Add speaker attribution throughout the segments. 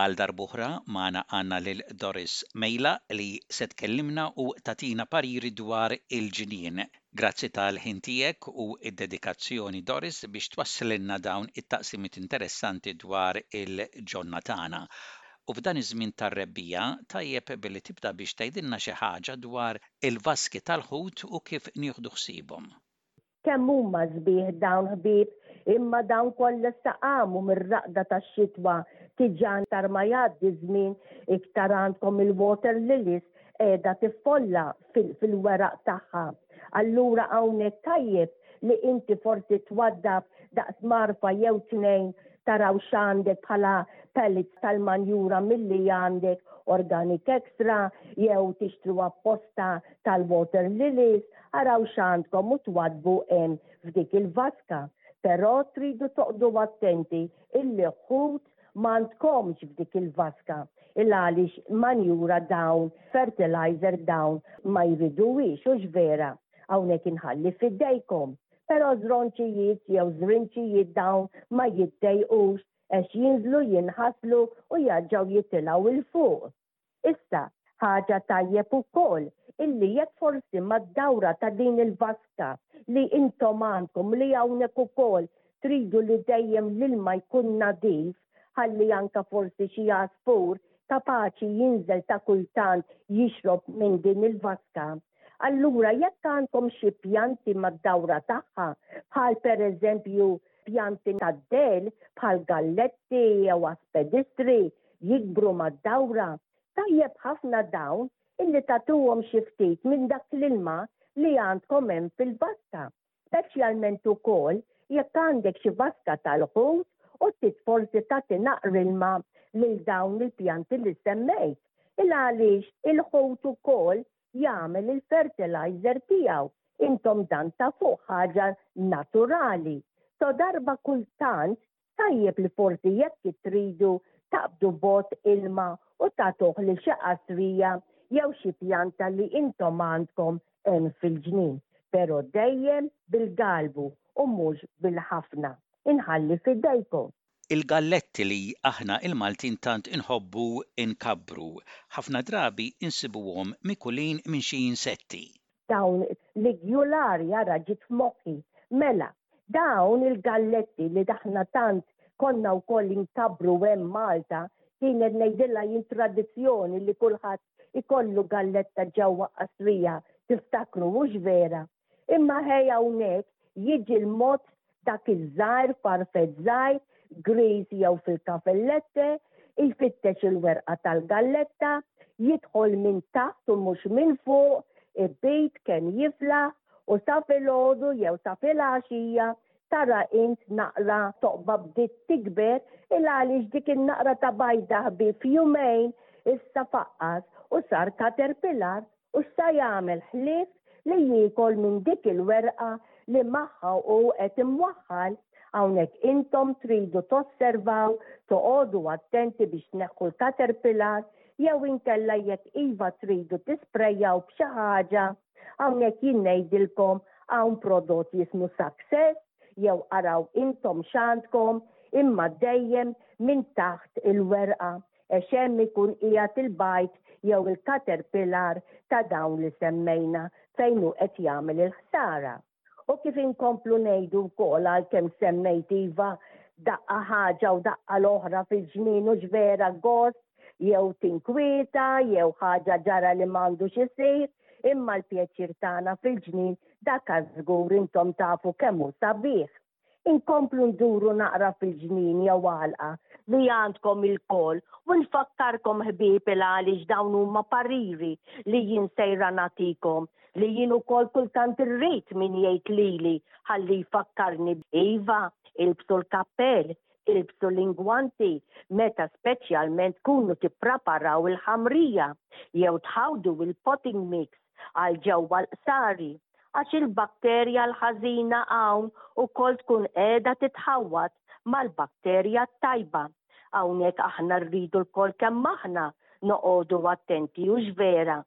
Speaker 1: Għal darb'oħra magħna għandna lil Doris Mejla li se tkellimna u tagħtina pariri dwar il-ġnien. Grazzi tal-ħin tiegħek u d-dedikazzjoni Doris biex twasslilna dawn it-taqsimiet interessanti dwar il-ġonna tagħna. U f'dan iż-żmien tar-rebbiegħa tajjeb billi tibda biex tgħidilna xi ħaġa dwar il-vaski tal-ħut u kif nieħdu ħsiebhom.
Speaker 2: Kemm huma sbieħ dawn ħbieb, imma dawn kollha issa qamu mir-raqda tax-xitwa, diġà iktar ma jgħaddi ż-żmien iktar għandkom il-water lilies qiegħda tiffolla fil-weraq tagħha. Allura hawnhekk tajjeb li inti forsi twaddab daqs mgħarfa jew tnejn taraw x'għandek bħala pellets tal-manjura milli għandek organic extra jew tixtru apposta tal-water lilies Araw x'għandkom u twaddbu hemm f'dik il-vaska, però tridu toqgħdu attenti illi ħut m'għandkomx f'dik il-vaska, il-għaliex manjura dawn, fertilizer dawn ma jriduhiex, hux vera? Hawnhekk inħalli f'idejkom. Però żronċijiet jew żrinċijiet dawn ma jiddejqux għax jinżlu jinħaslu u jarġgħu jitilgħu 'l fuq. Issa, ħaġa tajjeb ukoll illi jekk forsi mad-dawra ta' din il-vasta li intom għandkom li hawnhekk ukoll tridu li dejjem l-ilma jkun nadif ħalli anke forsi xi għasfur kapaċi jinżel ta' kultant jixrob minn din il-vasta. Allura jekk għandkom xi pjanti mad-dawra tagħha bħal pereżempju pjanti tad-dell bħal galletti jew aspedistri jikbru mad-dawra, tajjeb ħafna dawn illi tagħtuhom xi ftit minn dak l-ilma li għandkom hemm fil-vasta, speċjalment ukoll jekk għandek xi vasta tal-ħut u trid forsi tagħti naqr ilma lil dawn il-pjanti li semmejt, il-għaliex il-ħut ukoll jagħmel il-fertilizer tiegħu, intom dan tafuh ħaġa naturali. Sadarba kultant Tajjeb li forsi jekk ittridu taqbdu bot ilma u tagħtuh lil xi qasrija jew xi pjanta li intom għandkom hemm fil-ġnien, pero' dejjem bil-galbu u mhux bil-ħafna. Inħalli f'idejkom.
Speaker 1: Il-galletti li aħna il-Maltin tant inħobbu nkabbru, ħafna drabi nsibuhom mikulin minn xi insetti.
Speaker 2: dawn l-igjular jara ġiet f'moħħi. Mela, dawn il-galletti li aħna tant konna wkoll inkabbru hemm Malta, kienet ngħidilha jien tradizzjoni li kulħadd ikollu galletta ġewwa qasrija tiftakru mhux vera? Imma ħej hawnhekk jiġi l-mod dak iż-żgħir farfet żgħir, griż jew fil-kafellette, ifittex il-werqa tal-galletta, jidħol minn taħt u mhux minn fuq, ibid kemm jiflaħ u sa filgħodu jew sa filgħaxija tara int naqra toqba bdiet tikber, il għaliex dik in-naqra ta' bajda ħbieb f'jumejn issa faqqas u sar caterpillar u sta jagħmel ħlief li jiekol minn dik il-werqa li magħha hu qed imwaħħal, hawnhekk intom tridu tosservaw, toqogħdu attenti biex tneħħu l-caterpillar, jew inkella jekk iva tridu tisprejjaw b'xi ħaġa, hawnhekk jien ngħidilkom hawn prodott jismu Success jew araw intom x'għandkom imma dejjem minn taħt il-werqa għex hemm ikun qiegħed il-bajd jew il-caterpillar ta' dawn li semmejna fejn hu qed jagħmel il-ħsara. U kif inkomplu ngħidu wkoll għalkemm semmejt iva daqqa ħaġa u daqqa l-oħra fiż-żmien hux vera gost jew tinkwieta jew ħaġa ġara li m'għandux isir, imma l-pjaċir tagħna fil-ġnien dak għaż-żgur intom tafu kemm hu sabiħ. Inkomplu nduru naqra fil-ġnien jew għalqa li għandkom ilkoll u nfakkarkom ħbieb il għaliex dawn huma pariri li jien sejra nagħtikom li jien ukoll kultant irrid min jgħid lili ħalli jfakkarni iva, ilbsu l-kappell, ilbsu l-ingwanti meta speċjalment tkunu tippraparaw il-ħamrija jew tħawdu il-potting mix. għal ġewwa l-qsari għax il-bakterja l-ħażina hawn ukoll tkun qiegħda titħawwad mal-bakterja t-tajba. Hawnhekk aħna rridu lkoll kemm aħna noqogħdu attenti, hux vera?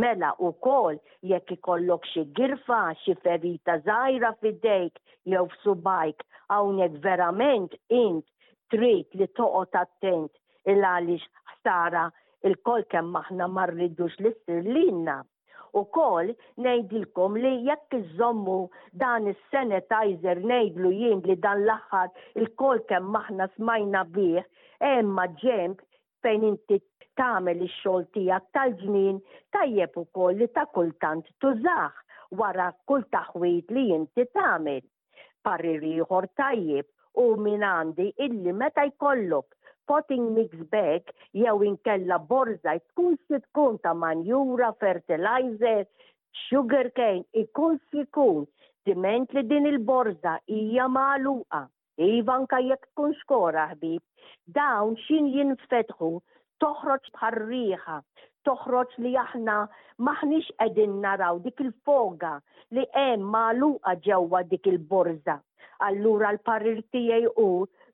Speaker 2: Mela ukoll jekk ikollok xi girfa, xi ferita żgħira f'idejk jew f'subgħajk, hawnhekk verament int trid li toqgħod attent il-għaliex ħsara ilkoll kemm aħna ma rridux li ssir lilna. Ukoll ngħidilkom li jekk iżżommu dan is-sanitizer ngħidlu jien li dan l-aħħar ilkoll kemm aħna smajna bih hemm maġenb fejn inti tagħmel ix-xogħol tiegħek tal-ġnien tajjeb ukoll li ta' kultant tużah wara kull taħwid li inti tagħmel. Parir ieħor tajjeb hu minn għandi illi meta jkollok potting mix bag jew inkella borża tkun xi tkun ta' manjura, fertilizer, sugar cane, ikun x'ikun, diment li din il-borża hija magħluqa, iva anke jekk tkun xkora ħbieb, dawn x'inhi jinfetħu toħroġ bħar-riħ, toħroġ li aħna m'aħniex qegħdin naraw dik il-foga li hemm magħluqa ġewwa dik il-borża. Allura l-parir tiegħi hu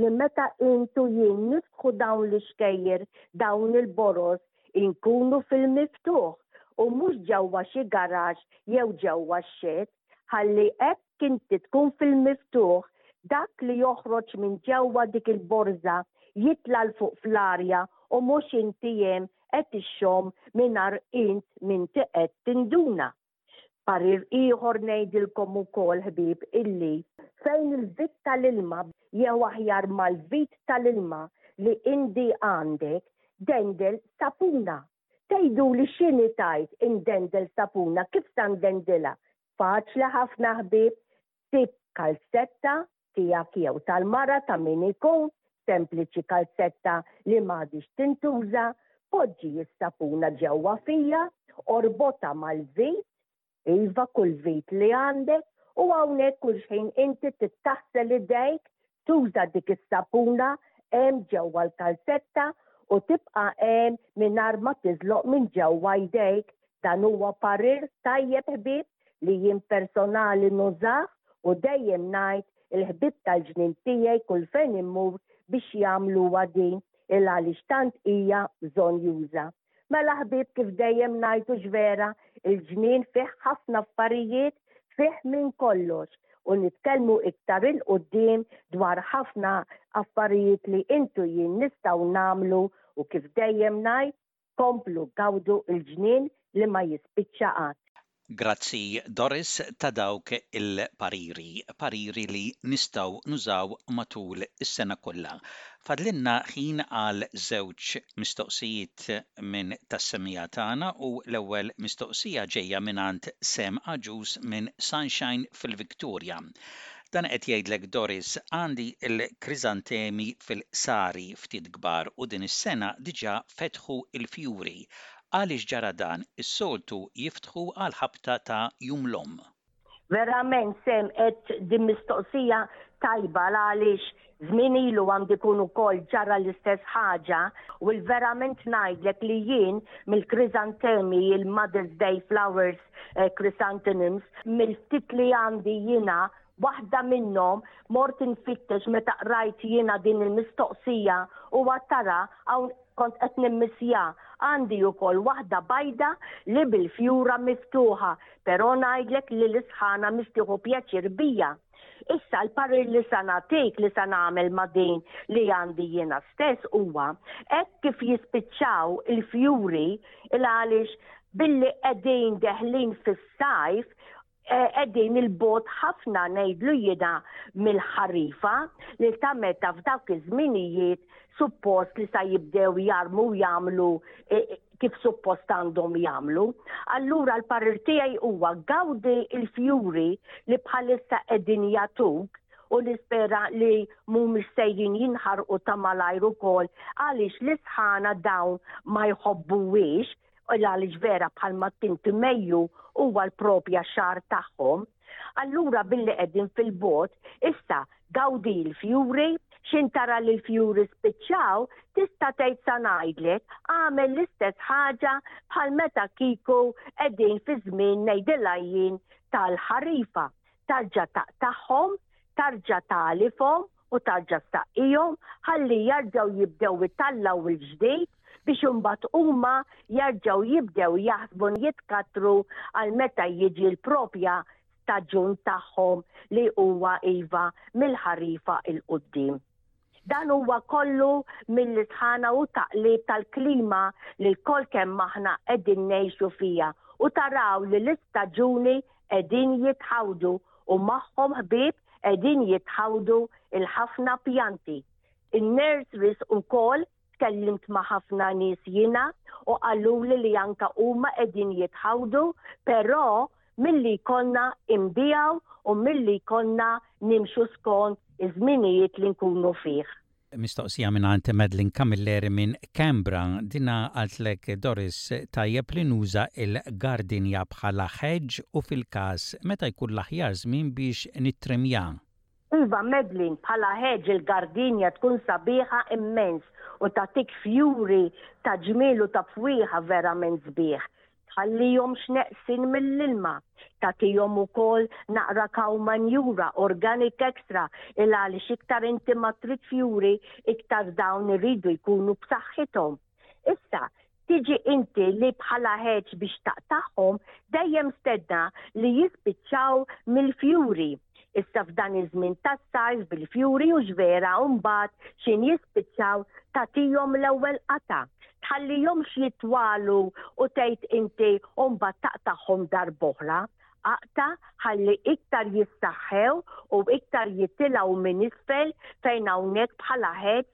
Speaker 2: li meta int u jien niftħu dawn l-ixkejjer, dawn il-boroż, inkunu fil-miftuħ u mhux ġewwa xi garaxx jew ġewwa x-xed. ħalli hekk inti tkun fil-miftuħ dak li joħroġ minn ġewwa dik il-borża jitla' 'l fuq fl-arja u mhux inti hemm qed ixxomm mingħajr int m'inti qed tinduna. Parir ieħor ngħidilkom ukoll ħbieb illi fejn il-vit tal-ilma jew aħjar mal-vit tal-ilma li indi għandek dendel sapuna Tgħiduli x'inhi tgħid indendel sapuna, kif sa ndendilha? Faċli ħafna ħbieb, sib kalzetta, tiegħek jew tal-mara ta' min ikun, sempliċi kalzetta li m'għadhiex tintuża, poġġi s-sapuna ġewwa fija, orbotha mal-vit, Iva kull żejt li għandek u hawnhekk kull xejn inti trid taħsel idejk, tuża dik is-sapuna hemm ġewwa l-kalzetta u tibqa' hemm mingħajr ma tiżloq minn ġewwa jdejk. Dan huwa parir tajjeb ħbieb li jien personali nużah u dejjem ngħid il-ħbieb tal-ġnien tiegħi kull fejn immur biex jagħmluha din il għaliex tant hija bżonnjuża. Mela ħbib kif dejjem ngħidu x'vera, il-ġnien fih ħafna affarijiet fih minn kollox u nitkellmu iktar 'il quddiem dwar ħafna affarijiet li int u jien nistgħu nagħmlu u kif dejjem ngħid komplu gawdu l-ġnien li ma jispiċċa qatt.
Speaker 1: Grazzi Doris ta' dawk il-pariri, pariri li nistgħu nużaw matul is-sena kollha. Fadlilna ħin għal żewġ mistoqsijiet minn tas-semgħa tagħna u l-ewwel mistoqsija ġejja mingħand Sam Agius minn Sunshine fil-Victoria. Dan qed jgħidlek Doris, għandi l-kriżantemi fil-qsari ftit kbar u din is-sena diġà fetħu l-fjuri. Għaliex ġara dan, is-soltu jiftħu għall-ħabta ta' Jum l-Omm.
Speaker 2: Verament Sam għedt din mistoqsija tajba għal għaliex żmien ilu għandu jkun ukoll ġara l-istess ħaġa u l verament ngħidlek li jien mill-Kriżantemi il-Mother's Day Flowers Chrysanthemums mill-ftit li għandi jiena Waħda minnhom mort infittex meta qrajt jiena din il-mistoqsija u għad tara hawn kont qed nimmissja. Għandi ukoll waħda bajda li bil-fjura miftuħa però ngħidlek li l-isħana mhix tieħu pjaċir bija. Issa l-parir li sa nagħtik li sa nagħmel ma' din li għandi jiena stess huwa hekk kif jispiċċaw il-fjuri il għaliex billi qegħdin deħlin fis-sajf qegħdin il-bogħod ħafna ngħidlu jiena mill-ħarifa li ta' meta f'dawk iż-żminijiet suppost li sa jibdew jarmu u jagħmlu e, e, kif suppost għandhom jagħmlu. Allura l-parir tiegħi huwa gawdi il-fjuri li bħalissa qegħdin jatuk u nispera li mhumiex sejjin jinħarqu ta' malajr ukoll għaliex l-isħana dawn ma jħobbuwiex u għaliex vera bħalma tinti mejju huwa l-propja xar tagħhom, allura billi qegħdin fil-bot, issa gawdi l-fjuri, xin tara li l-fjuri spiċċaw, tista' tgħid sa ngħidlek, għamel l-istess ħaġa bħal meta kiku qegħdin fi żmien ngħidilha jien tal-ħarifa, tarġa' taqtagħhom, tarġa' tagħlifhom u tarġa' tsaqqihom ħalli jarġgħu jibdew itallgħu l-ġdid biex imbagħad huma jarġgħu jibdew jaħsbu jitkattru għal meta jiġi l-propja staġun tagħhom li huwa iva mill-ħarifa 'l quddiem. Dan huwa kollu mill-isħana u taqlib tal-klima li lkoll kemm aħna qegħdin ngħixu fiha u taraw li l-istaġuni qegħdin jitħawdu u magħhom ħbieb qegħdin jitħawdu il-ħafna pjanti. In-nurseries ukoll tkellimt ma' ħafna nies jiena u qaluli li anka huma qegħdin jitħawdu, però milli jkollna imbijaw u milli jkollna nimxu skont iż-żminijiet li nkunu fih.
Speaker 1: Mistoqsija mingħand Madeline Camilleri minn Canberra, dinha qaltlek Doris tajjeb li nuża l-gardinja bħala ħeġġ u fil-każ meta jkun l-aħjar żmien biex nittrimja.
Speaker 2: Iva Madeline, bħala ħeġġ il-gardinja tkun sabiħa immens u tagħtik fjuri ta' ġmiel u ta' fwieħa verament sbieħ. tħallihomx neqsin mill-ilma, tagħtihom ukoll naqra kaw manjura organic extra il għaliex iktar inti ma tridx juri iktar dawn iridu jkunu b'saħħithom. Issa, tiġi inti li bħala ħeġ biex taqtagħhom dejjem stedna li jispiċċaw mill-fjuri. Issa f'dan iż-żmien tas-sajf bil-fjuri hux vera u mbagħad x'ħin jispiċċaw tagħtihom l-ewwel qatgħa. Tħallihomx jitwalu u tgħid inti u mbagħad taqtagħhom darb'oħra. Aqta' ħalli iktar jissaħħew u iktar jitilgħu minn isfel fejn hawnhekk bħala ħeġ